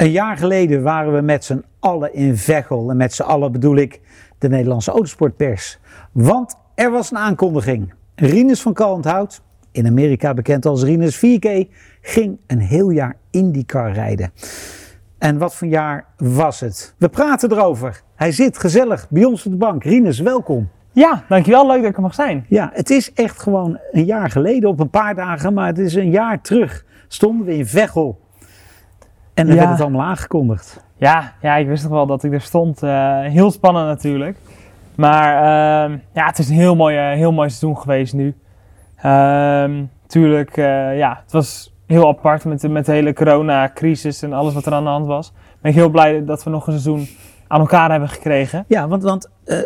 Een jaar geleden waren we met z'n allen in Veghel. En met z'n allen bedoel ik de Nederlandse autosportpers. Want er was een aankondiging. Rinus van Kalmthout, in Amerika bekend als Rinus 4K, ging een heel jaar IndyCar rijden. En wat voor jaar was het? We praten erover. Hij zit gezellig bij ons op de bank. Rinus, welkom. Ja, dankjewel. Leuk dat ik er mag zijn. Ja, het is echt gewoon een jaar geleden op een paar dagen, maar het is een jaar terug. Stonden we in Veghel. En dan Ja. werd het allemaal aangekondigd. Ja, ja, ik wist nog wel dat ik er stond. Eh, heel spannend natuurlijk. Maar ehm, ja, het is een heel mooi, eh, heel mooi seizoen geweest nu. Ehm tuurlijk, eh, ja, het was heel apart met de, met de hele coronacrisis en alles wat er aan de hand was. Ben ik heel blij dat we nog een seizoen aan elkaar hebben gekregen. Ja, want, want eh,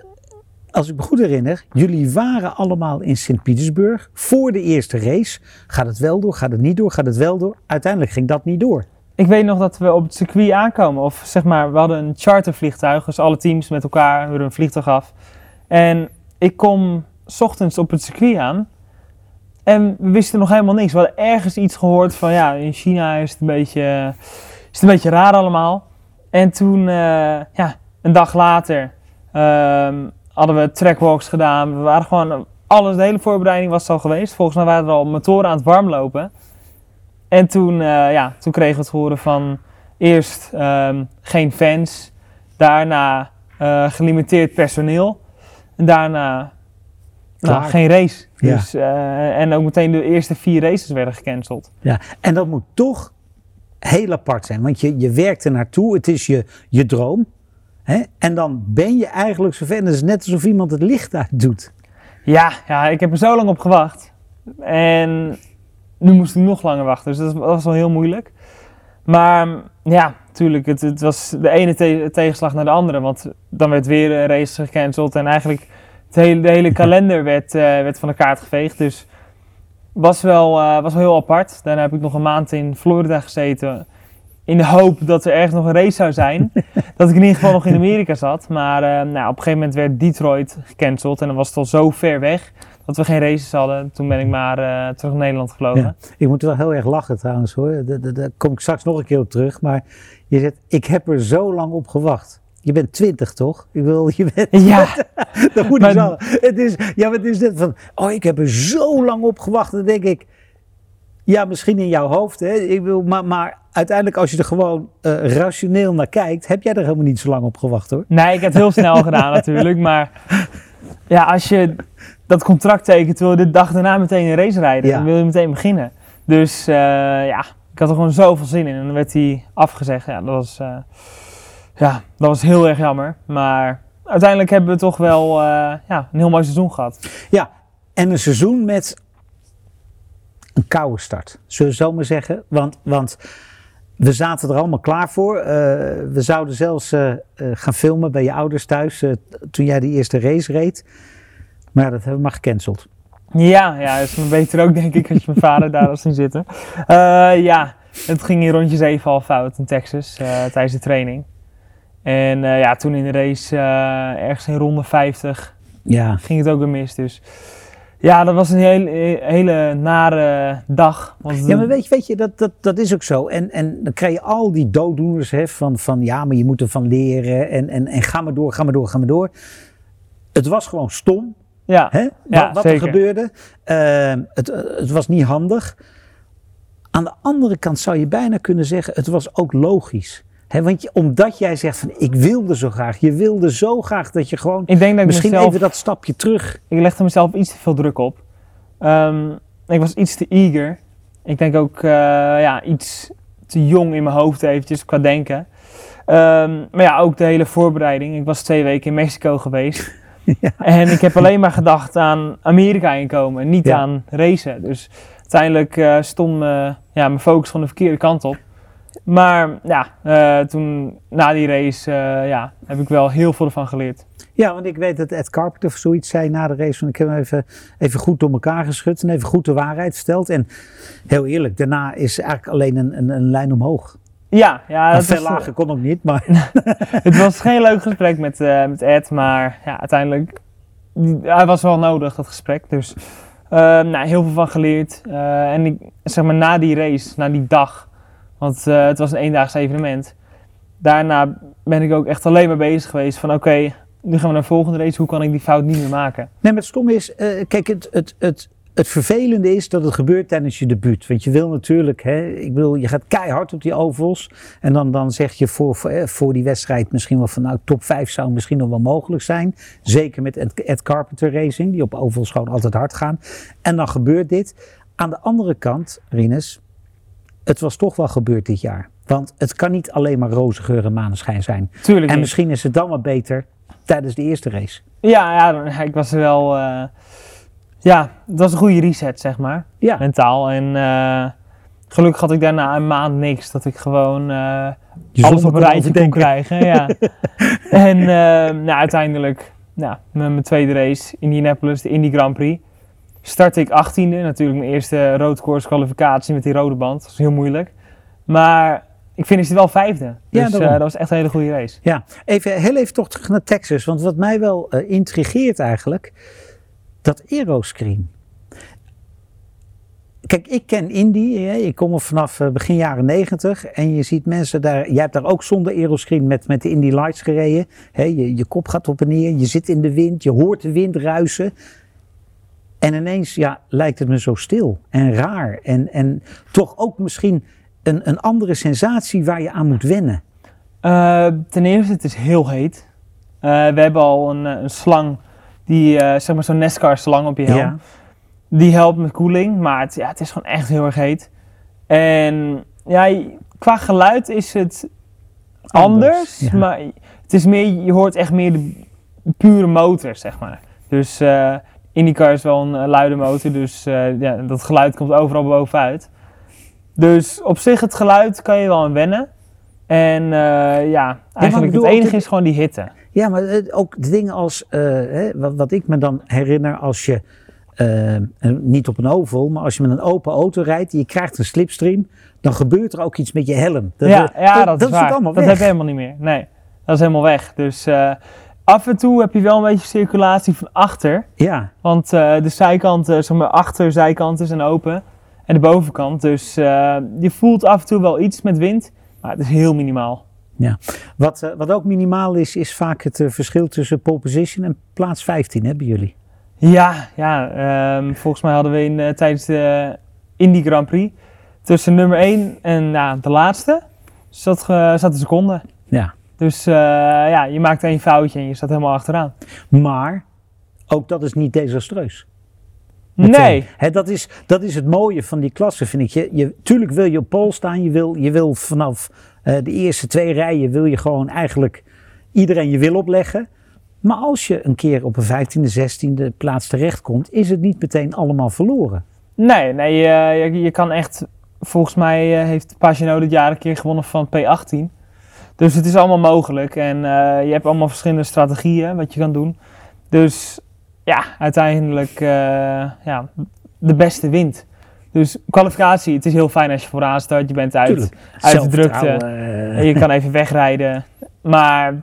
als ik me goed herinner, jullie waren allemaal in Sint-Petersburg voor de eerste race. Gaat het wel door? Gaat het niet door? Gaat het wel door? Uiteindelijk ging dat niet door. Ik weet nog dat we op het circuit aankomen. Of zeg maar, we hadden een chartervliegtuig. Dus alle teams met elkaar huren een vliegtuig af. En ik kom 's ochtends op het circuit aan. En we wisten nog helemaal niks. We hadden ergens iets gehoord van ja, in China is het een beetje, is het een beetje raar allemaal. En toen, eh, ja, een dag later ehm, hadden we trackwalks gedaan. We waren gewoon, alles, de hele voorbereiding was al geweest. Volgens mij waren er al motoren aan het warmlopen. En toen, eh, ja, toen kregen we het horen van eerst ehm, geen fans, daarna eh, gelimiteerd personeel en daarna nou, geen race. Ja. Dus, eh, en ook meteen de eerste vier races werden gecanceld. Ja, en dat moet toch heel apart zijn, want je, je werkt er naartoe, het is je, je droom. Hè? En dan ben je eigenlijk zover, en het is net alsof iemand het licht uit doet. Ja, ja, ik heb er zo lang op gewacht. En nu moest ik nog langer wachten, dus dat was- wel heel moeilijk. Maar ja, natuurlijk, het, het was de ene te- tegenslag naar de andere. Want dan werd weer een race gecanceld en eigenlijk het hele, de hele kalender werd, eh, werd van de kaart geveegd. Dus was wel, eh, was wel heel apart. Daarna heb ik nog een maand in Florida gezeten. In de hoop dat er ergens nog een race zou zijn. dat ik in ieder geval nog in Amerika zat. Maar eh, nou, op een gegeven moment werd Detroit gecanceld. En dan was het al zo ver weg dat we geen races hadden. Toen ben ik maar eh, terug naar Nederland gevlogen. Ja. Ik moet wel heel erg lachen trouwens hoor, Daar- kom ik straks nog een keer op terug. Maar je zegt, ik heb er zo lang op gewacht. Je bent twintig toch? Ik wil, je bent, Ja, dat moet ik zo. Het is, ja, maar het is net van, oh ik heb er zo lang op gewacht. Dan denk ik, ja misschien in jouw hoofd. Hè? Ik wil, maar, maar uiteindelijk als je er gewoon eh, rationeel naar kijkt, heb jij er helemaal niet zo lang op gewacht hoor. nee, ik heb het heel snel gedaan natuurlijk. Maar ja, als je dat contract tekent, wil je de dag daarna meteen een race rijden. Ja. Dan wil je meteen beginnen. Dus eh, ja, ik had er gewoon zoveel zin in. En dan werd hij afgezegd. Ja, dat was, eh, ja, dat was heel erg jammer. Maar uiteindelijk hebben we toch wel eh, ja, een heel mooi seizoen gehad. Ja, en een seizoen met een koude start. Zullen we zo maar zeggen. Want, want we zaten er allemaal klaar voor. We zouden zelfs gaan filmen bij je ouders thuis toen jij die eerste race reed. Maar ja, dat hebben we maar gecanceld. Ja, ja, is maar beter ook denk ik als je mijn vader daar als zien zitten. Eh, ja, het ging in rondje 7 al fout in Texas eh, tijdens de training. En eh, ja, toen in de race, ergens in ronde 50, Ja, ging het ook weer mis. Dus ja, dat was een hele, hele nare dag. Want ja maar weet je, weet je dat, dat, dat is ook zo. En, en dan krijg je al die dooddoeners hè, van, van ja, maar je moet ervan leren. En, en, en ga maar door, ga maar door, ga maar door. Het was gewoon stom. Ja, Hè? Wat, Ja, wat er gebeurde. Ehm, het, het was niet handig. Aan de andere kant zou je bijna kunnen zeggen, het was ook logisch. Want je, omdat jij zegt van ik wilde zo graag, je wilde zo graag dat je gewoon ik denk dat ik misschien mezelf, even dat stapje terug. ik legde mezelf iets te veel druk op. Ehm, ik was iets te eager. Ik denk ook eh, ja, iets te jong in mijn hoofd eventjes qua denken. Ehm, maar ja, ook de hele voorbereiding. Ik was twee weken in Mexico geweest. Ja. En ik heb alleen maar gedacht aan Amerika inkomen, en niet Ja. aan racen. Dus uiteindelijk eh, stond me, ja, mijn focus van de verkeerde kant op. Maar ja, eh, toen na die race eh, ja, heb ik wel heel veel ervan geleerd. Ja, want ik weet dat Ed Carpenter of zoiets zei na de race. Van ik heb hem even, even goed door elkaar geschud en even goed de waarheid verteld. En heel eerlijk, daarna is eigenlijk alleen een, een, een lijn omhoog. Ja, ja Nou, dat veel was, lager kon ook niet, maar het was geen leuk gesprek met, eh, met Ed, maar ja, uiteindelijk hij was wel nodig, dat gesprek. Dus eh, nou, heel veel van geleerd. Eh, en ik, zeg maar na die race, na die dag, want eh, het was een eendaags evenement, daarna ben ik ook echt alleen maar bezig geweest van oké, nu gaan we naar de volgende race. Hoe kan ik die fout niet meer maken? Nee, maar het stom is, kijk, het, het, het, het vervelende is dat het gebeurt tijdens je debuut. Want je wil natuurlijk, hè, ik bedoel, je gaat keihard op die ovals. En dan, dan zeg je voor, voor, eh, voor die wedstrijd misschien wel van, nou, top 5 zou misschien nog wel mogelijk zijn. Zeker met Ed, Ed Carpenter Racing, die op ovals gewoon altijd hard gaan. En dan gebeurt dit. Aan de andere kant, Rinus, het was toch wel gebeurd dit jaar. Want het kan niet alleen maar roze geur en maneschijn zijn. Tuurlijk En niet. misschien is het dan wel beter tijdens de eerste race. Ja, ja, ik was er wel. eh, ja, het was een goede reset, zeg maar. Ja, Mentaal. En eh, gelukkig had ik daarna een maand niks. Dat ik gewoon eh, alles op een rijtje kon krijgen. Ja. en eh, nou, uiteindelijk, nou, met mijn tweede race, Indianapolis, de Indy Grand Prix. Startte ik 18e. Natuurlijk mijn eerste roadcourse kwalificatie met die rode band. Dat was heel moeilijk. Maar ik finishte wel vijfde. Ja, Dus dat was echt een hele goede race. Ja, even, heel even toch terug naar Texas. Want wat mij wel intrigeert eigenlijk, dat aeroscreen. Kijk, ik ken Indy. Hè. Ik kom er vanaf eh, begin jaren negentig. En je ziet mensen daar. Jij hebt daar ook zonder aeroscreen met, met de Indy Lights gereden. Je, je kop gaat op en neer. Je zit in de wind. Je hoort de wind ruisen. En ineens ja, lijkt het me zo stil en raar. En, en toch ook misschien een, een andere sensatie waar je aan moet wennen. Eh, ten eerste, het is heel heet. Eh, we hebben al een, een slang, die, eh, zeg maar zo'n NASCAR slang op je helm. Ja. Die helpt met koeling, maar het, ja, het is gewoon echt heel erg heet. En ja, qua geluid is het anders, Anders, ja. maar het is meer, je hoort echt meer de pure motor, zeg maar. Dus eh IndyCar is wel een eh, luide motor, dus ja, dat geluid komt overal bovenuit. Dus op zich, het geluid kan je wel aan wennen. En ja, eigenlijk bedoel, het enige is gewoon die hitte. Ja, maar eh, ook de dingen als, eh, hè, wat, wat ik me dan herinner als je, eh, niet op een oval, maar als je met een open auto rijdt en je krijgt een slipstream, dan gebeurt er ook iets met je helm. Dat, ja, ja, dat, is ook waar. allemaal dat weg. heb je helemaal niet meer. Nee, dat is helemaal weg. Dus af en toe heb je wel een beetje circulatie van achter. Ja, Want de zijkanten, zeg maar achter zijkanten zijn open. En de bovenkant. Dus je voelt af en toe wel iets met wind. Maar het is heel minimaal. Wat, eh, wat ook minimaal is, is vaak het eh, verschil tussen pole position en plaats 15 hebben jullie. Ja, ja ehm, volgens mij hadden we in, eh, tijdens de Indy Grand Prix tussen nummer 1 en nou, de laatste zat, zat een seconde. Ja. Dus ja, je maakt één foutje en je staat helemaal achteraan. Maar ook dat is niet desastreus. Nee, dat, is, dat is het mooie van die klasse, vind ik. Je, je, tuurlijk wil je op pol staan. Je wil, je wil vanaf eh, de eerste twee rijen wil je gewoon eigenlijk iedereen je wil opleggen. Maar als je een keer op een 15e, 16e plaats terechtkomt, is het niet meteen allemaal verloren. nee, nee je, je kan echt... Volgens mij eh, heeft Pagino dit jaar een keer gewonnen van P18. Dus het is allemaal mogelijk. En eh, je hebt allemaal verschillende strategieën wat je kan doen. Dus ja, uiteindelijk eh, ja, de beste wint. Dus kwalificatie, het is heel fijn als je vooraan staat. Je bent uit, Tuurlijk. uit de drukte. Eh, En je kan even wegrijden. Maar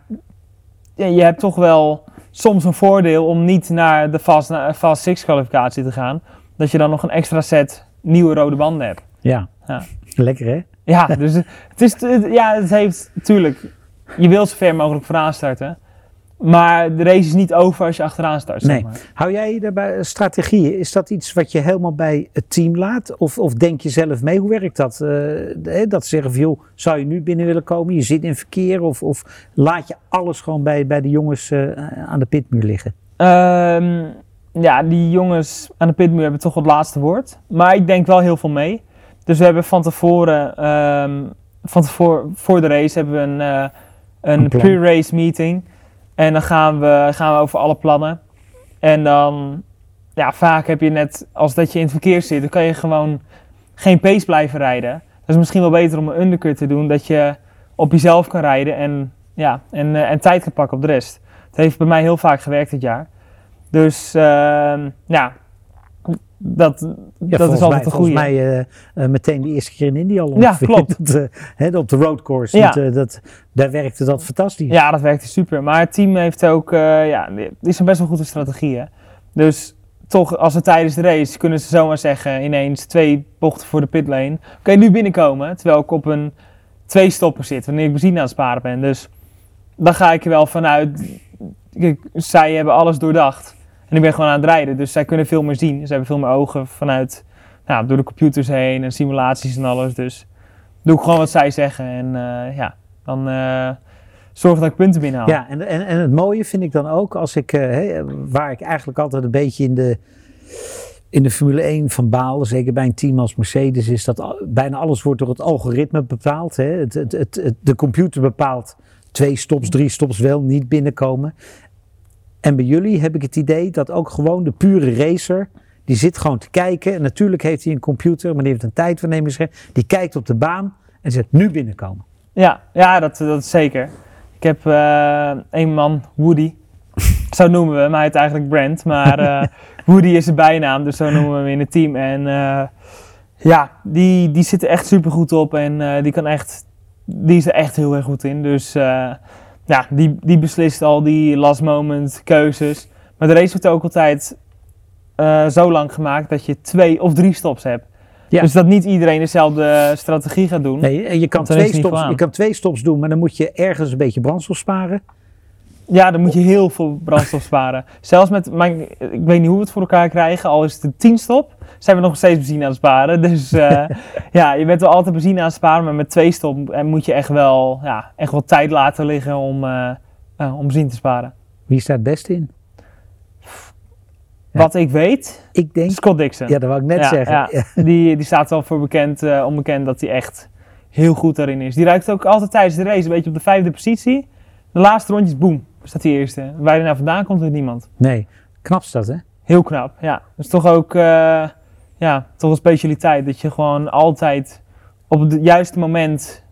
ja, je hebt toch wel soms een voordeel om niet naar de Fast, naar Fast 6 kwalificatie te gaan. Dat je dan nog een extra set nieuwe rode banden hebt. ja. Ja. lekker hè? Ja, dus het, is, het- ja, het heeft natuurlijk. Je wil zo ver mogelijk vooraan starten. Maar de race is niet over als je achteraan start. Zeg Nee. maar. Hou jij daarbij strategieën? Is dat iets wat je helemaal bij het team laat? Of, of denk je zelf mee? Hoe werkt dat? Eh, hè, dat ze zeggen van, joh, zou je nu binnen willen komen? Je zit in verkeer. Of, of laat je alles gewoon bij, bij de jongens eh, aan de pitmuur liggen? Ehm, ja, die jongens aan de pitmuur hebben toch het laatste woord. Maar ik denk wel heel veel mee. Dus we hebben van tevoren, ehm, van tevoren voor de race hebben we een, eh, een pre-race meeting. En dan gaan we, gaan we over alle plannen. En dan, ja, vaak heb je net, als dat je in het verkeer zit, dan kan je gewoon geen pace blijven rijden. Dat is misschien wel beter om een undercut te doen, dat je op jezelf kan rijden en, ja, en, eh, en tijd kan pakken op de rest. Het heeft bij mij heel vaak gewerkt dit jaar. Dus ehm, ja, dat, Ja, dat volgens is altijd mij, een volgens goede. mij eh, eh, meteen de eerste keer in India al Ja, klopt. Dat, eh, hè, op de roadcourse. Ja. Dat, dat, daar werkte dat fantastisch. Ja, dat werkte super. Maar het team heeft ook, ja, is een best wel goede strategie. Hè? Dus toch, als we tijdens de race kunnen ze zomaar zeggen, ineens twee bochten voor de pitlane. Oké, nu binnenkomen. Terwijl ik op een twee stoppen zit wanneer ik benzine aan het sparen ben. Dus dan ga ik er wel vanuit. Zij hebben alles doordacht. En ik ben gewoon aan het rijden, dus zij kunnen veel meer zien. Ze hebben veel meer ogen vanuit, nou, door de computers heen en simulaties en alles. Dus doe ik gewoon wat zij zeggen en eh, ja, dan uh, zorg dat ik punten binnenhaal. Ja, en, en, en het mooie vind ik dan ook als ik, hey, waar ik eigenlijk altijd een beetje in de, in de Formule 1 van baal, zeker bij een team als Mercedes, is dat bijna alles wordt door het algoritme bepaald. Hè? Het, het, de computer bepaalt twee stops, drie stops wel niet binnenkomen. En bij jullie heb ik het idee dat ook gewoon de pure racer, die zit gewoon te kijken. En natuurlijk heeft hij een computer, maar die heeft een tijdvernemerscherm. Die kijkt op de baan en zegt nu binnenkomen. Ja, ja dat, dat is zeker. Ik heb uh, een man, Woody. Zo noemen we hem. Hij heet eigenlijk Brent. Maar uh, Woody is zijn bijnaam, dus zo noemen we hem in het team. En uh, ja, die, die zit er echt super goed op. En die kan echt, die is er echt heel erg goed in. Dus ja, die, die beslist al die last moment keuzes. Maar de race wordt ook altijd uh, zo lang gemaakt dat je twee of drie stops hebt. Ja. Dus dat niet iedereen dezelfde strategie gaat doen. Nee, je kan, twee stops, je kan twee stops doen, maar dan moet je ergens een beetje brandstof sparen. Ja, dan moet je heel veel brandstof sparen. Zelfs met, mijn, ik weet niet hoe we het voor elkaar krijgen, al is het een 10 stop, zijn we nog steeds benzine aan het sparen. Dus uh, ja, je bent wel altijd benzine aan het sparen, maar met twee stop en moet je echt wel, ja, echt wel tijd laten liggen om, uh, uh, om benzine te sparen. Wie staat het beste in? Wat ik weet, ik denk, Scott Dixon. Ja, dat wou ik net ja, zeggen. Ja. Die, die staat wel voor bekend, onbekend dat hij echt heel goed daarin is. Die ruikt ook altijd tijdens de race een beetje op de vijfde positie. De laatste rondjes, boem, staat hij eerste. Waar hij nou vandaan komt, weet niemand. Nee, knap is dat hè? Heel knap, ja. Dat is toch ook uh, ja, toch een specialiteit. Dat je gewoon altijd op het juiste moment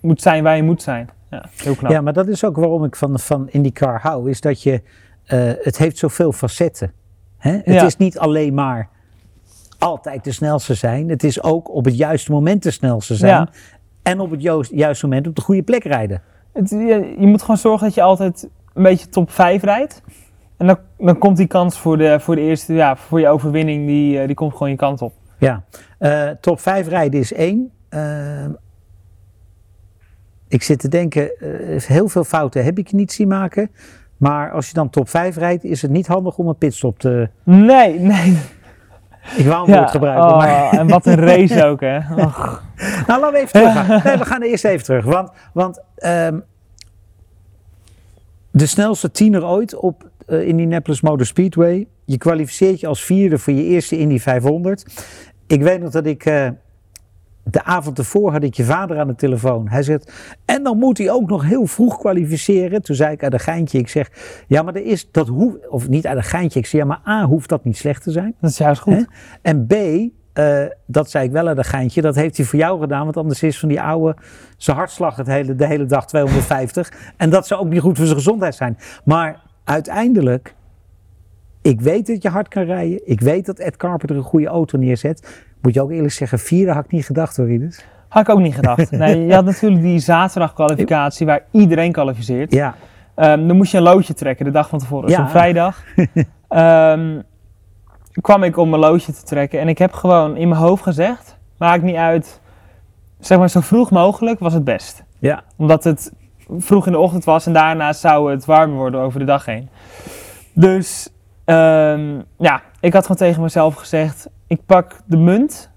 moet zijn waar je moet zijn. Ja, heel knap. Ja, maar dat is ook waarom ik van, van IndyCar hou. Is dat je, uh, het heeft zoveel facetten. Hè? Het ja. is niet alleen maar altijd de snelste zijn. Het is ook op het juiste moment de snelste zijn. Ja. En op het juiste, juiste moment op de goede plek rijden. Het, je, je, moet gewoon zorgen dat je altijd een beetje top 5 rijdt. En dan, dan komt die kans voor de, voor de eerste, ja, voor je overwinning, die, die komt gewoon je kant op. Ja, uh, top 5 rijden is één. Uh, ik zit te denken, uh, heel veel fouten heb ik niet zien maken. Maar als je dan top 5 rijdt, is het niet handig om een pitstop te... Nee, nee. Ik wou een ja, woord gebruiken. Oh, maar... En wat een race ook, hè. Och. Nou, laten we even terug gaan. Nee, we gaan eerst even terug. Want, want um, de snelste tiener ooit op Indianapolis Motor Speedway. Je kwalificeert je als vierde voor je eerste Indy 500. Ik weet nog dat ik... Uh, de avond ervoor had ik je vader aan de telefoon. Hij zegt, en dan moet hij ook nog heel vroeg kwalificeren. Toen zei ik uit een geintje, ik zeg, ja maar er is, dat hoeft, of niet uit een geintje, ik zeg, ja maar A, hoeft dat niet slecht te zijn. Dat is juist goed. Hè? En B, uh, dat zei ik wel uit een geintje, dat heeft hij voor jou gedaan, want anders is van die oude, zijn hartslag het hele, de hele dag 250. en dat zou ook niet goed voor zijn gezondheid zijn. Maar uiteindelijk, ik weet dat je hard kan rijden. Ik weet dat Ed Carpenter een goede auto neerzet. Moet je ook eerlijk zeggen, vierde had ik niet gedacht hoor. Had ik ook niet gedacht. Nee, je had natuurlijk die zaterdag kwalificatie waar iedereen kwalificeert. Ja. Um, dan moest je een loodje trekken de dag van tevoren. Dus Ja. op vrijdag um, kwam ik om een loodje te trekken. En ik heb gewoon in mijn hoofd gezegd, maakt niet uit, zeg maar zo vroeg mogelijk was het best. Ja. Omdat het vroeg in de ochtend was en daarna zou het warmer worden over de dag heen. Dus um, ja, ik had gewoon tegen mezelf gezegd, ik pak de munt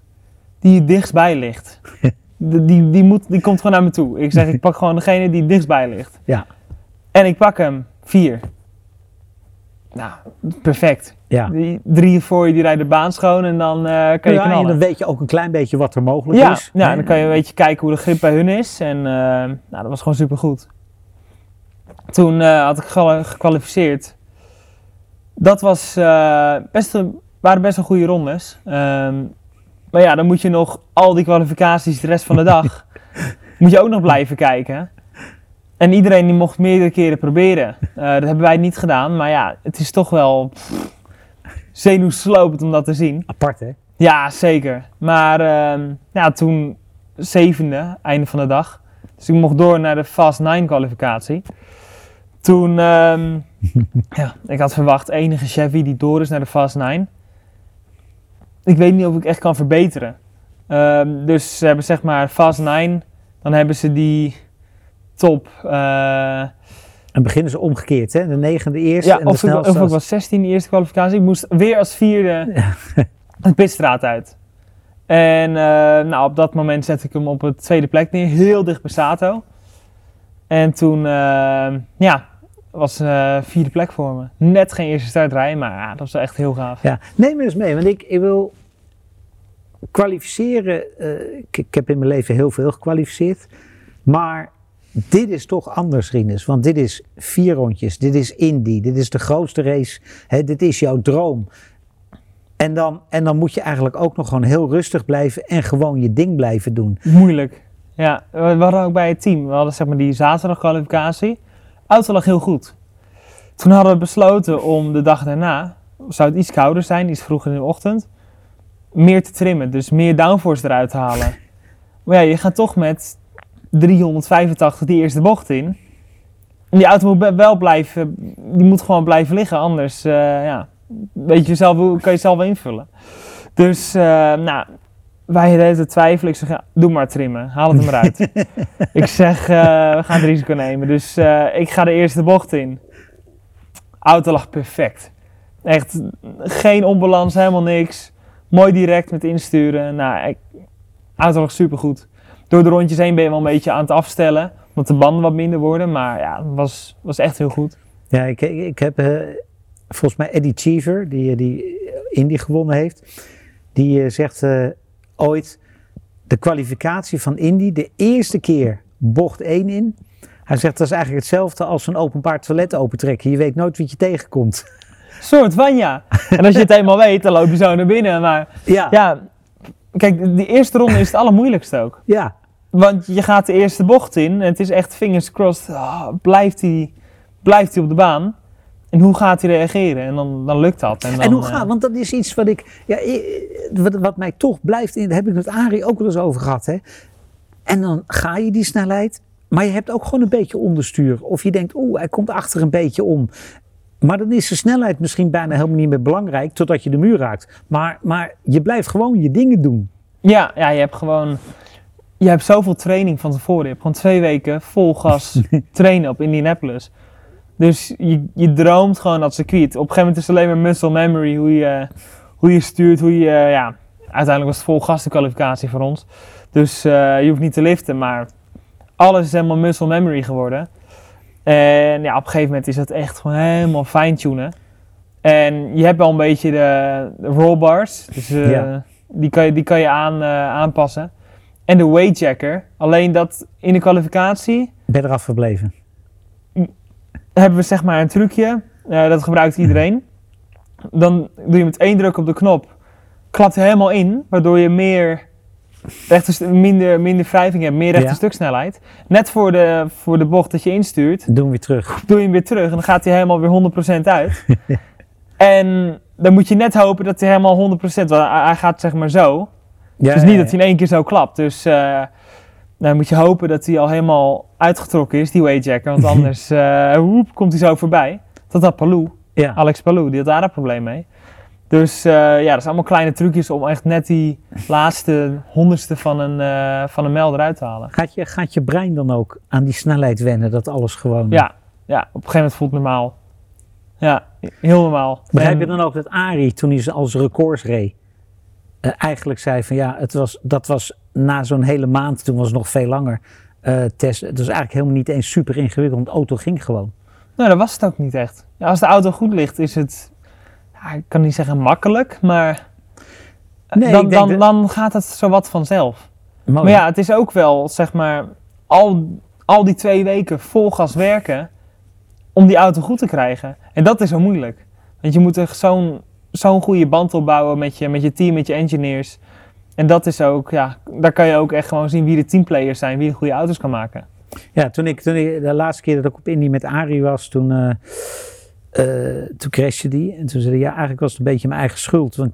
die het dichtstbij ligt. Die, die, moet, die komt gewoon naar me toe. Ik zeg, ik pak gewoon degene die het dichtstbij ligt. Ja. En ik pak hem, vier. Nou, perfect. Ja. Die drie voor je, die rijden de baan schoon en dan uh, kan je ja, en knallen. dan weet je ook een klein beetje wat er mogelijk Ja, is. ja dan kan je een beetje kijken hoe de grip bij hun is. En uh, nou, dat was gewoon super goed. Toen uh, had ik ge- gekwalificeerd. Dat was, best een, waren best wel goede rondes. Um, maar ja, dan moet je nog al die kwalificaties de rest van de dag... moet je ook nog blijven kijken. En iedereen die mocht meerdere keren proberen. Dat hebben wij niet gedaan. Maar ja, het is toch wel pff, zenuwslopend om dat te zien. Apart hè? Ja, zeker. Maar uh, ja, toen zevende, einde van de dag. Dus ik mocht door naar de Fast 9 kwalificatie. Toen, um, ja, ik had verwacht enige Chevy die door is naar de Fast 9. Ik weet niet of ik echt kan verbeteren. Um, dus ze hebben zeg maar Fast 9 Dan hebben ze die top. eh, En beginnen ze omgekeerd, hè? De negende eerst ja, en de of, ik, snelste. of ik was 16 de eerste kwalificatie. Ik moest weer als vierde het pitstraat uit. En eh, nou, op dat moment zette ik hem op het tweede plek neer, heel dicht bij Sato. En toen, eh, ja, was eh vierde plek voor me. Net geen eerste startrij, maar ja, dat was echt heel gaaf. Ja, neem me eens mee, want ik, ik wil kwalificeren. ik, ik heb in mijn leven heel veel gekwalificeerd. Maar dit is toch anders, Rinus. Want dit is vier rondjes. Dit is Indy. Dit is de grootste race. Hè, dit is jouw droom. En dan, en dan moet je eigenlijk ook nog gewoon heel rustig blijven en gewoon je ding blijven doen. Moeilijk. Ja, we hadden ook bij het team, we hadden zeg maar die zaterdag kwalificatie. Auto lag heel goed. Toen hadden we besloten om de dag daarna, zou het iets kouder zijn, iets vroeger in de ochtend, meer te trimmen. Dus meer downforce eruit te halen. Maar ja, je gaat toch met 385 die eerste bocht in. En die auto moet wel blijven, die moet gewoon blijven liggen, anders eh, ja, weet je zelf, hoe kan je zelf invullen. Dus, eh, nou, wij deden te twijfelen. Ik zeg, ja, doe maar trimmen. Haal het er maar uit. ik zeg, eh, we gaan het risico nemen. Dus ik ga de eerste bocht in. Auto lag perfect. Echt geen onbalans, helemaal niks. Mooi direct met insturen. Nou, ik, auto lag supergoed. Door de rondjes heen ben je wel een beetje aan het afstellen. Omdat de banden wat minder worden. Maar ja, het was, was echt heel goed. Ja, ik, ik, heb eh, volgens mij Eddie Cheever, die, die Indy gewonnen heeft, die eh, zegt eh, ooit de kwalificatie van Indy, de eerste keer bocht 1 in. Hij zegt dat is eigenlijk hetzelfde als een openbaar toilet opentrekken. Je weet nooit wie je tegenkomt. Soort van ja. En als je het eenmaal weet, dan loop je zo naar binnen. Maar Ja, ja. ja, kijk, die eerste ronde is het allermoeilijkste ook. Want je gaat de eerste bocht in en het is echt fingers crossed. ah, blijft hij blijft hij op de baan? En hoe gaat hij reageren? En dan, dan lukt dat. En, dan, En hoe eh, gaat, want dat is iets wat ik, ja, wat, wat mij toch blijft, in, daar heb ik met Arie ook wel eens over gehad. Hè. En dan ga je die snelheid, maar je hebt ook gewoon een beetje onderstuur. Of je denkt, oeh, hij komt achter een beetje om. Maar dan is de snelheid misschien bijna helemaal niet meer belangrijk, totdat je de muur raakt. Maar, maar je blijft gewoon je dingen doen. ja, ja, je hebt gewoon... Je hebt zoveel training van tevoren. Je hebt gewoon twee weken vol gas trainen op Indianapolis. Dus je, je droomt gewoon dat circuit. Op een gegeven moment is het alleen maar muscle memory. Hoe je, hoe je stuurt, hoe je... Ja, uiteindelijk was het vol gas de kwalificatie voor ons. Dus eh, je hoeft niet te liften, maar alles is helemaal muscle memory geworden. En ja, op een gegeven moment is het echt gewoon helemaal fine-tunen. En je hebt wel een beetje de, de rollbars. Dus eh, Ja. die, kan je, die kan je aan, eh, aanpassen. En de weightjacker. Alleen dat in de kwalificatie Ben eraf gebleven. hebben we zeg maar een trucje. dat gebruikt iedereen. Dan doe je met één druk op de knop. Klapt hij helemaal in. Waardoor je meer rechte, minder, minder wrijving hebt. Meer rechte Ja. stuksnelheid. Net voor de, voor de bocht dat je instuurt. Doen we weer terug. Doe je hem weer terug. En dan gaat hij helemaal weer 100% uit. en dan moet je net hopen dat hij helemaal 100%... Want hij gaat zeg maar zo. Ja, dus niet dat hij in één keer zo klapt. Dus dan moet je hopen dat hij al helemaal uitgetrokken is, die weightjacker. Want anders woep, komt hij zo voorbij. Dat had Palou, Ja. Alex Palou, die had daar een probleem mee. Dus eh, ja, dat zijn allemaal kleine trucjes om echt net die laatste honderdste van een, eh, van een mijl eruit te halen. Gaat, je, gaat je brein dan ook aan die snelheid wennen, dat alles gewoon... Ja, ja, op een gegeven moment voelt het normaal. Ja, heel normaal. Begrijp je dan ook dat Arie, toen hij ze als records reed, eigenlijk zei van ja, het was, dat was na zo'n hele maand, toen was het nog veel langer, eh, test. Het was eigenlijk helemaal niet eens super ingewikkeld, want de auto ging gewoon. Nou, dat was het ook niet echt. Ja, als de auto goed ligt, is het, ja, ik kan niet zeggen makkelijk, maar eh, Nee, dan, dan, dat- dan gaat het zowat vanzelf. Mooi. Maar ja, het is ook wel, zeg maar, al, al die twee weken vol gas werken om die auto goed te krijgen. En dat is zo moeilijk. Want je moet er zo'n zo'n goede band opbouwen met je, met je team, met je engineers. En dat is ook, ja, daar kan je ook echt gewoon zien wie de teamplayers zijn, wie de goede auto's kan maken. Ja, toen ik, toen ik de laatste keer dat ik op Indy met Arie was, toen, eh eh, toen crashte die. En toen zei hij, ja, eigenlijk was het een beetje mijn eigen schuld. Want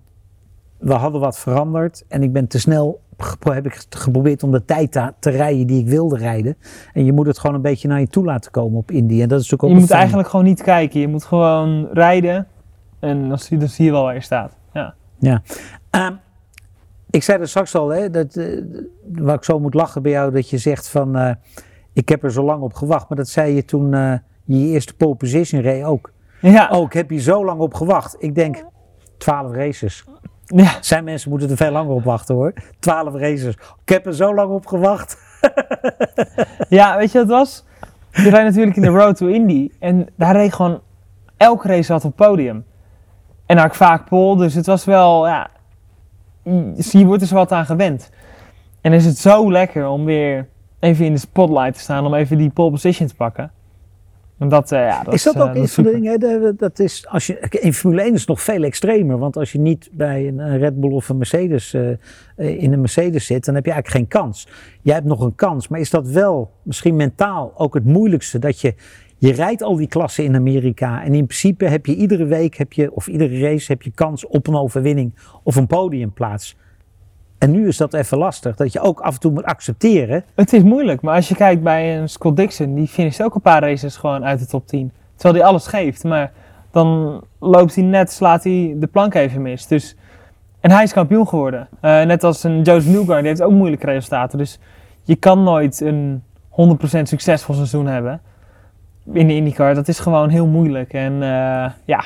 we hadden wat veranderd en ik ben te snel, heb ik geprobeerd om de tijd te, te rijden die ik wilde rijden. En je moet het gewoon een beetje naar je toe laten komen op Indy. En dat is natuurlijk ook Je moet fijn- eigenlijk gewoon niet kijken, je moet gewoon rijden en dan zie, dan zie je wel waar je staat. Ja. Ehm, Ik zei er straks al, hè, dat, eh, waar ik zo moet lachen bij jou, dat je zegt van, eh, ik heb er zo lang op gewacht. Maar dat zei je toen eh, je eerste pole position reed ook. Ja, Ook heb je zo lang op gewacht. Ik denk, 12 races. ja. Zijn mensen moeten er veel langer op wachten hoor. 12 races. Ik heb er zo lang op gewacht. ja weet je wat het was? Je rijdt natuurlijk in de Road to Indy. En daar reed gewoon elke race had op podium. En ik vaak pole, dus het was wel, ja, je wordt er zo wat aan gewend. En is het zo lekker om weer even in de spotlight te staan, om even die pole position te pakken. En dat, eh, ja, dat is dat ook een van de dingen? Dat is, als je, in Formule 1 is het nog veel extremer. Want als je niet bij een, Red Bull of een Mercedes eh, in een Mercedes zit, dan heb je eigenlijk geen kans. Jij hebt nog een kans, maar is dat wel misschien mentaal ook het moeilijkste? Dat je, je rijdt al die klassen in Amerika en in principe heb je iedere week, heb je, of iedere race, heb je kans op een overwinning of een podiumplaats. En nu is dat even lastig, dat je ook af en toe moet accepteren. Het is moeilijk, maar als je kijkt bij een Scott Dixon, die finisht ook een paar races gewoon uit de top 10. Terwijl hij alles geeft, maar dan loopt hij net, slaat hij de plank even mis. Dus, en hij is kampioen geworden. Eh, net als een Joseph Newgarden, die heeft ook moeilijke resultaten. Dus je kan nooit een 100% succesvol seizoen hebben in de IndyCar. Dat is gewoon heel moeilijk. En eh, ja,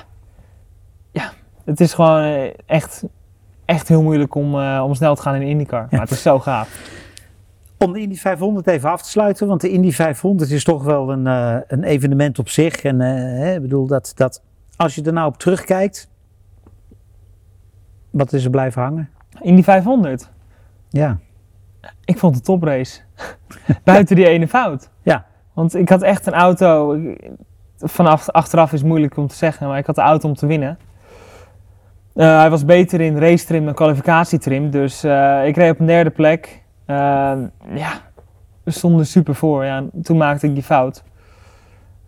ja, het is gewoon eh, echt, echt heel moeilijk om, eh, om snel te gaan in de IndyCar. Maar het is zo gaaf. Om de Indy 500 even af te sluiten, want de Indy 500 is toch wel een, een evenement op zich. En ik bedoel dat, dat als je er nou op terugkijkt, wat is er blijven hangen? Indy 500. Ja, Ik vond het toprace. Buiten die ene fout. Want ik had echt een auto. Vanaf achteraf is het moeilijk om te zeggen, maar ik had de auto om te winnen. Eh, hij was beter in race trim dan kwalificatietrim. Dus eh, ik reed op een derde plek. Eh, ja, we stonden super voor. Ja, toen maakte ik die fout.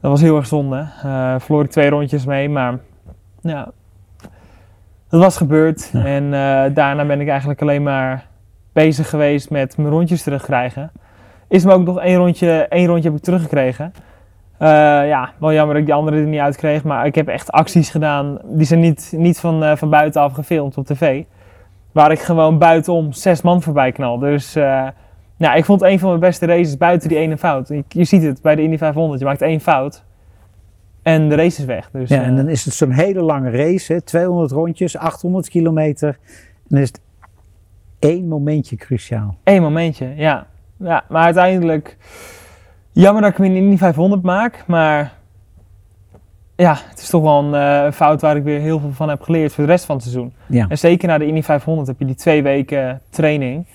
Dat was heel erg zonde. Eh verloor ik twee rondjes mee, maar ja, dat was gebeurd. Ja. En daarna ben ik eigenlijk alleen maar bezig geweest met mijn rondjes terugkrijgen. Is me ook nog één rondje, één rondje heb ik teruggekregen. Eh, ja, wel jammer dat ik die andere er niet uit kreeg. Maar ik heb echt acties gedaan. Die zijn niet, niet van, eh, van buitenaf gefilmd op tv. Waar ik gewoon buitenom zes man voorbij knal. Dus eh, ja, ik vond een van mijn beste races buiten die ene fout. Je, je ziet het bij de Indy 500. Je maakt één fout. En de race is weg. Dus, ja en dan is het zo'n hele lange race, hè, 200 rondjes, 800 kilometer. En dan is het één momentje cruciaal. Eén momentje, ja. Ja. Maar uiteindelijk, jammer dat ik hem in Indy 500 maak, maar ja, het is toch wel een eh, fout waar ik weer heel veel van heb geleerd voor de rest van het seizoen. Ja. En zeker na de Indy 500 heb je die twee weken training.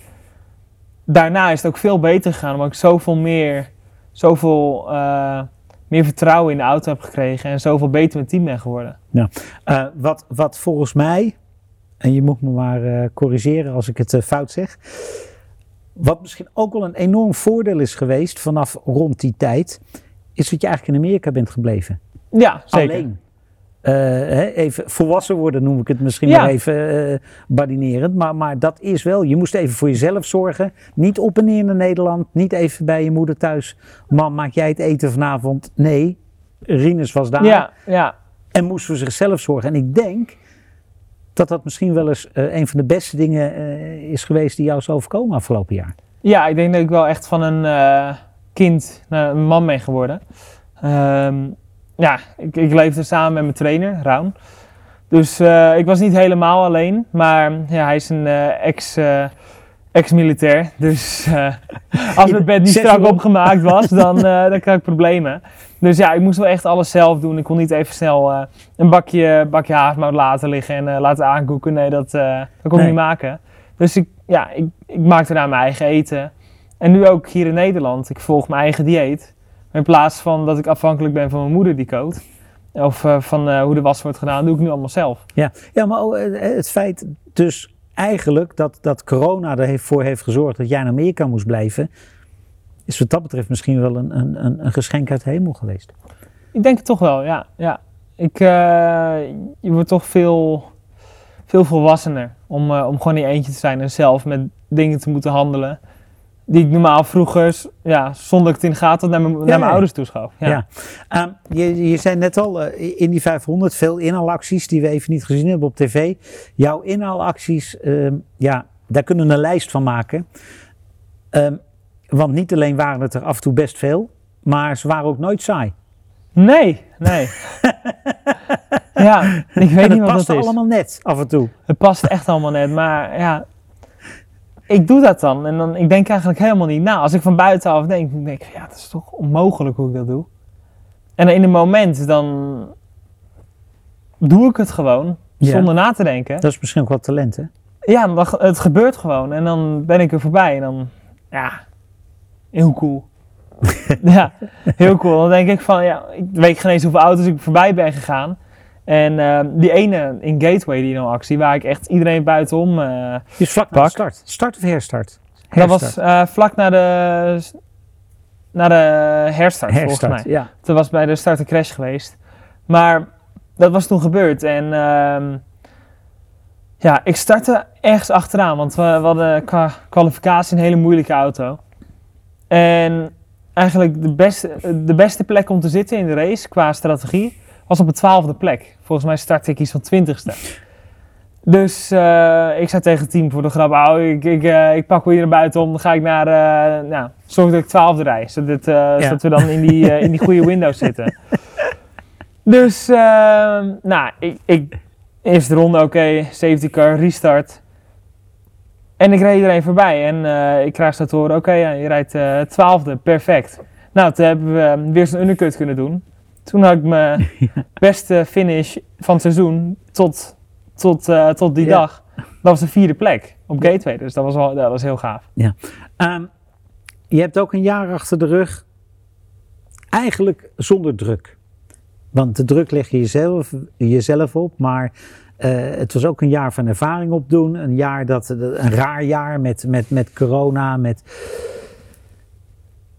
Daarna is het ook veel beter gegaan, omdat ik zoveel meer, zoveel eh, meer vertrouwen in de auto heb gekregen en zoveel beter met team ben geworden. Eh, wat, wat volgens mij, en je moet me maar corrigeren als ik het fout zeg. Wat misschien ook wel een enorm voordeel is geweest vanaf rond die tijd, is dat je eigenlijk in Amerika bent gebleven. Ja, zeker. Alleen. Eh, hè, even volwassen worden noem ik het misschien Ja. maar even eh badinerend. Maar, maar dat is wel, je moest even voor jezelf zorgen. Niet op en neer naar Nederland. Niet even bij je moeder thuis. Mam, maak jij het eten vanavond? Nee, Rinus was daar. Ja, ja. En moest voor zichzelf zorgen. En ik denk dat dat misschien wel eens eh, een van de beste dingen eh, is geweest die jou is overkomen afgelopen jaar. Ja, ik denk dat ik wel echt van een eh, kind naar een man ben geworden. Ehm, ja, ik, ik leefde samen met mijn trainer, Raun. Dus ik was niet helemaal alleen, maar ja, hij is een ex, ex-militair. Dus als mijn bed niet strak opgemaakt was, dan, eh, dan krijg ik problemen. Dus ja, ik moest wel echt alles zelf doen. Ik kon niet even snel eh, een bakje, bakje havermout laten liggen en eh, laten aankoeken. Nee, dat, eh, dat kon ik niet maken. Dus ik, ja, ik, ik maakte daar mijn eigen eten. En nu ook hier in Nederland. Ik volg mijn eigen dieet. In plaats van dat ik afhankelijk ben van mijn moeder die kookt. Of van hoe de was wordt gedaan, doe ik nu allemaal zelf. Ja, ja maar het feit dus eigenlijk dat, dat corona ervoor heeft gezorgd dat jij in Amerika moest blijven, is wat dat betreft misschien wel een, een, een, geschenk uit de hemel geweest. Ik denk het toch wel, ja. ja. Ik, eh, je wordt toch veel, veel volwassener om, eh, om gewoon in je eentje te zijn en zelf met dingen te moeten handelen. Die ik normaal vroeger, ja, zonder ik het in de gaten had, naar mijn, naar mijn ouders toeschoof. Ja. Ja. Ehm, je, je zei net al, eh, in die 500 veel inhaalacties die we even niet gezien hebben op tv. Jouw inhaalacties, ehm, ja, daar kunnen we een lijst van maken. Ehm, want niet alleen waren het er af en toe best veel, maar ze waren ook nooit saai. Nee, nee. ja, ik weet en niet het wat dat is. allemaal net af en toe. Het past echt allemaal net, maar ja, ik doe dat dan en dan, ik denk eigenlijk helemaal niet na. Als ik van buitenaf denk, dan denk ik, ja, het is toch onmogelijk hoe ik dat doe. En in een moment, dan doe ik het gewoon, Ja. zonder na te denken. Dat is misschien ook wat talent, hè? Ja, het gebeurt gewoon en dan ben ik er voorbij en dan, ja, heel cool. ja, heel cool. Dan denk ik van, ja, ik weet geen eens hoeveel auto's ik voorbij ben gegaan. En eh, die ene in Gateway, die nou actie, waar ik echt iedereen buitenom... eh, Dus vlak na Pak. de start. Start of herstart? dat was eh, vlak na de, na de herstart, volgens mij. ja. Toen was bij de start een crash geweest. Maar dat was toen gebeurd. En ehm, ja, ik startte ergens achteraan. Want we, we hadden qua kwalificatie een hele moeilijke auto. En eigenlijk de beste, de beste plek om te zitten in de race qua strategie was op de twaalfde plek. Volgens mij startte ik iets van twintigste. Dus eh, ik zei tegen het team voor de grap, "Au, ik, ik, eh, ik pak wel hier naar buiten om, dan ga ik naar, eh nou, zorg dat ik twaalfde rij, zodat, zodat we dan in die, in die goede window zitten. Dus, nou, ik, ik, eerste ronde, oké, safety car, restart. En ik reed iedereen voorbij en eh, ik krijg zo te horen, oké, ja, je rijdt eh, twaalfde, perfect. Nou, toen hebben we weer zo'n undercut kunnen doen. Toen had ik mijn beste finish van het seizoen tot, tot, eh, tot die Ja. dag. Dat was de vierde plek op Gateway, dus dat was, wel, dat was heel gaaf. Ehm, je hebt ook een jaar achter de rug, eigenlijk zonder druk. Want de druk leg je jezelf, jezelf op, maar eh, het was ook een jaar van ervaring opdoen. Een jaar dat, een raar jaar met, met, met corona. Met...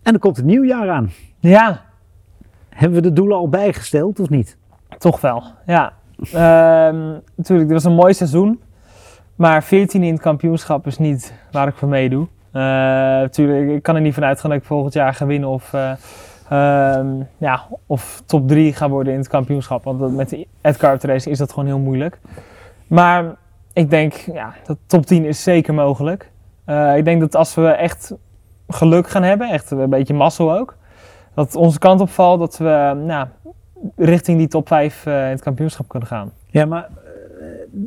En er komt een nieuw jaar aan. Ja, Hebben we de doelen al bijgesteld of niet? Toch wel, ja. Ehm, natuurlijk, dit was een mooi seizoen. Maar 14 in het kampioenschap is niet waar ik voor meedoe. Eh natuurlijk, ik kan er niet van uitgaan dat ik volgend jaar ga winnen of, eh, ehm, ja, of top 3 ga worden in het kampioenschap. Want met de Edcar Race is dat gewoon heel moeilijk. Maar ik denk, ja, dat top 10 is zeker mogelijk. Eh, ik denk dat als we echt geluk gaan hebben, echt een beetje mazzel ook, dat onze kant op valt, dat we nou, richting die top 5 eh, in het kampioenschap kunnen gaan. Ja, maar eh,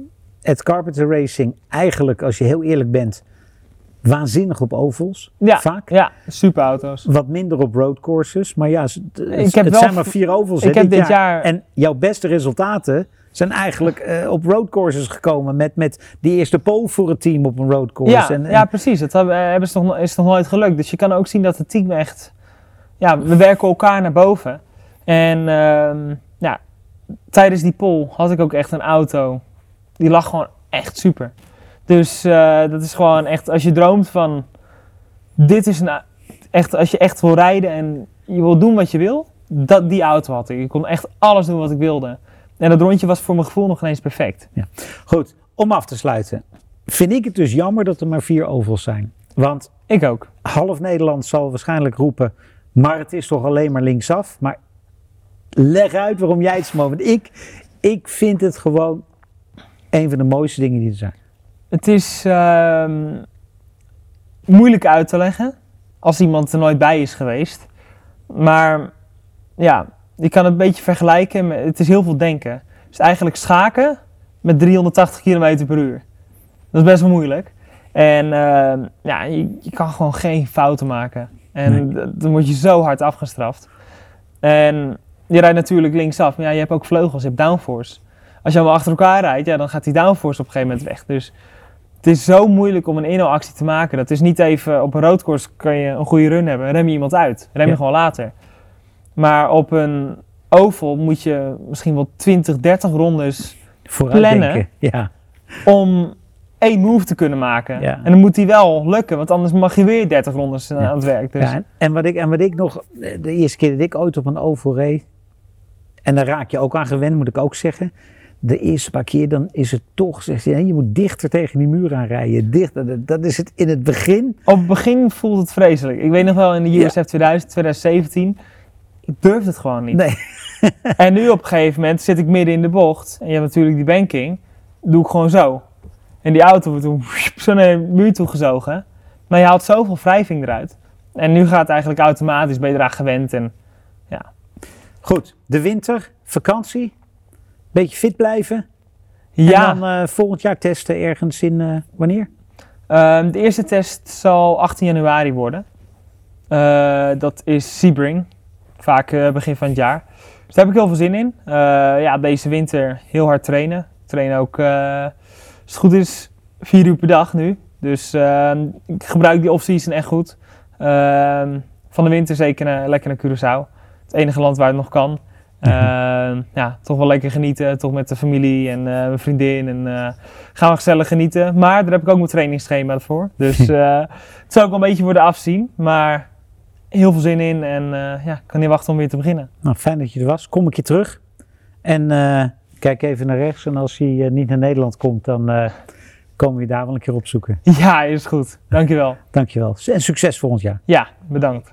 het Carpenter Racing, eigenlijk als je heel eerlijk bent, waanzinnig op ovals. Ja, Vaak. ja superauto's. Wat minder op roadcourses. Maar ja, het, Ik heb het wel zijn maar vier ovals Ik heb dit jaar, En jouw beste resultaten zijn eigenlijk eh, op roadcourses gekomen. Met, met die eerste pole voor het team op een roadcourse. ja, en, en- ja, precies. Dat hebben, hebben ze nog, is nog nooit gelukt. Dus je kan ook zien dat het team echt, ja, we werken elkaar naar boven. En ehm, ja, tijdens die pole had ik ook echt een auto. Die lag gewoon echt super. Dus eh, dat is gewoon echt, als je droomt van, dit is een, echt, als je echt wil rijden en je wil doen wat je wil, dat, die auto had ik. Ik kon echt alles doen wat ik wilde. En dat rondje was voor mijn gevoel nog ineens perfect. Goed, om af te sluiten. Vind ik het dus jammer dat er maar vier ovals zijn. Want Ik ook. half Nederland zal waarschijnlijk roepen, maar het is toch alleen maar linksaf. Maar leg uit waarom jij het zo vindt. Ik, ik vind het gewoon een van de mooiste dingen die er zijn. Het is ehm, moeilijk uit te leggen als iemand er nooit bij is geweest. Maar ja, je kan het een beetje vergelijken. Met, het is heel veel denken. Het is eigenlijk schaken met 380 km per uur. Dat is best wel moeilijk. En ehm, ja, je, je kan gewoon geen fouten maken. En Nee. dan word je zo hard afgestraft. En je rijdt natuurlijk linksaf, maar ja, je hebt ook vleugels, je hebt downforce. Als je allemaal achter elkaar rijdt, ja, dan gaat die downforce op een gegeven moment weg. Dus het is zo moeilijk om een inno-actie te maken. Dat is niet even op een roadcourse kan je een goede run hebben. Rem je iemand uit. Rem je Ja. gewoon later. Maar op een oval moet je misschien wel 20, 30 rondes Vooruitdenken. Ja. om één move te kunnen maken. Ja. En dan moet die wel lukken, want anders mag je weer 30 rondes eh, Ja. aan het werk. Dus Ja, en, en wat ik, en wat ik nog, de eerste keer dat ik ooit op een oval reed, en daar raak je ook aan gewend, moet ik ook zeggen. De eerste paar keer dan is het toch, zegt hij, je moet dichter tegen die muur aan rijden. Dichter, dat, is het in het begin. op het begin voelt het vreselijk. Ik weet nog wel in de Ja. USF 2000, 2017, ik durfde het gewoon niet. Nee. En nu op een gegeven moment zit ik midden in de bocht. En je hebt natuurlijk die banking. Doe ik gewoon zo. En die auto wordt toen zo naar de muur toe gezogen. Maar je haalt zoveel wrijving eruit. En nu gaat het eigenlijk automatisch, ben je eraan gewend. En Goed, de winter, vakantie, beetje fit blijven. ja, En dan eh, volgend jaar testen ergens in, eh, wanneer? Ehm, de eerste test zal 18 januari worden. Eh, dat is Sebring. Vaak begin van het jaar. Dus daar heb ik heel veel zin in. Ja, deze winter heel hard trainen. Ik train ook, als het goed is, vier uur per dag nu. Dus ehm, ik gebruik die off-season echt goed. Ehm, van de winter zeker lekker naar Curaçao. Het enige land waar het nog kan. Ehm, ja, toch wel lekker genieten. Toch met de familie en eh, mijn vriendin. En eh, gaan we gezellig genieten. Maar daar heb ik ook mijn trainingsschema voor. Dus eh, het zal ook wel een beetje worden afzien. Maar heel veel zin in. En ja, ik kan niet wachten om weer te beginnen. Nou, fijn dat je er was. Kom ik je terug. En kijk even naar rechts. En als eh, niet naar Nederland komt, dan komen we je daar wel een keer opzoeken. Ja, is goed. Dankjewel. Dankjewel. En succes volgend jaar. Ja, bedankt.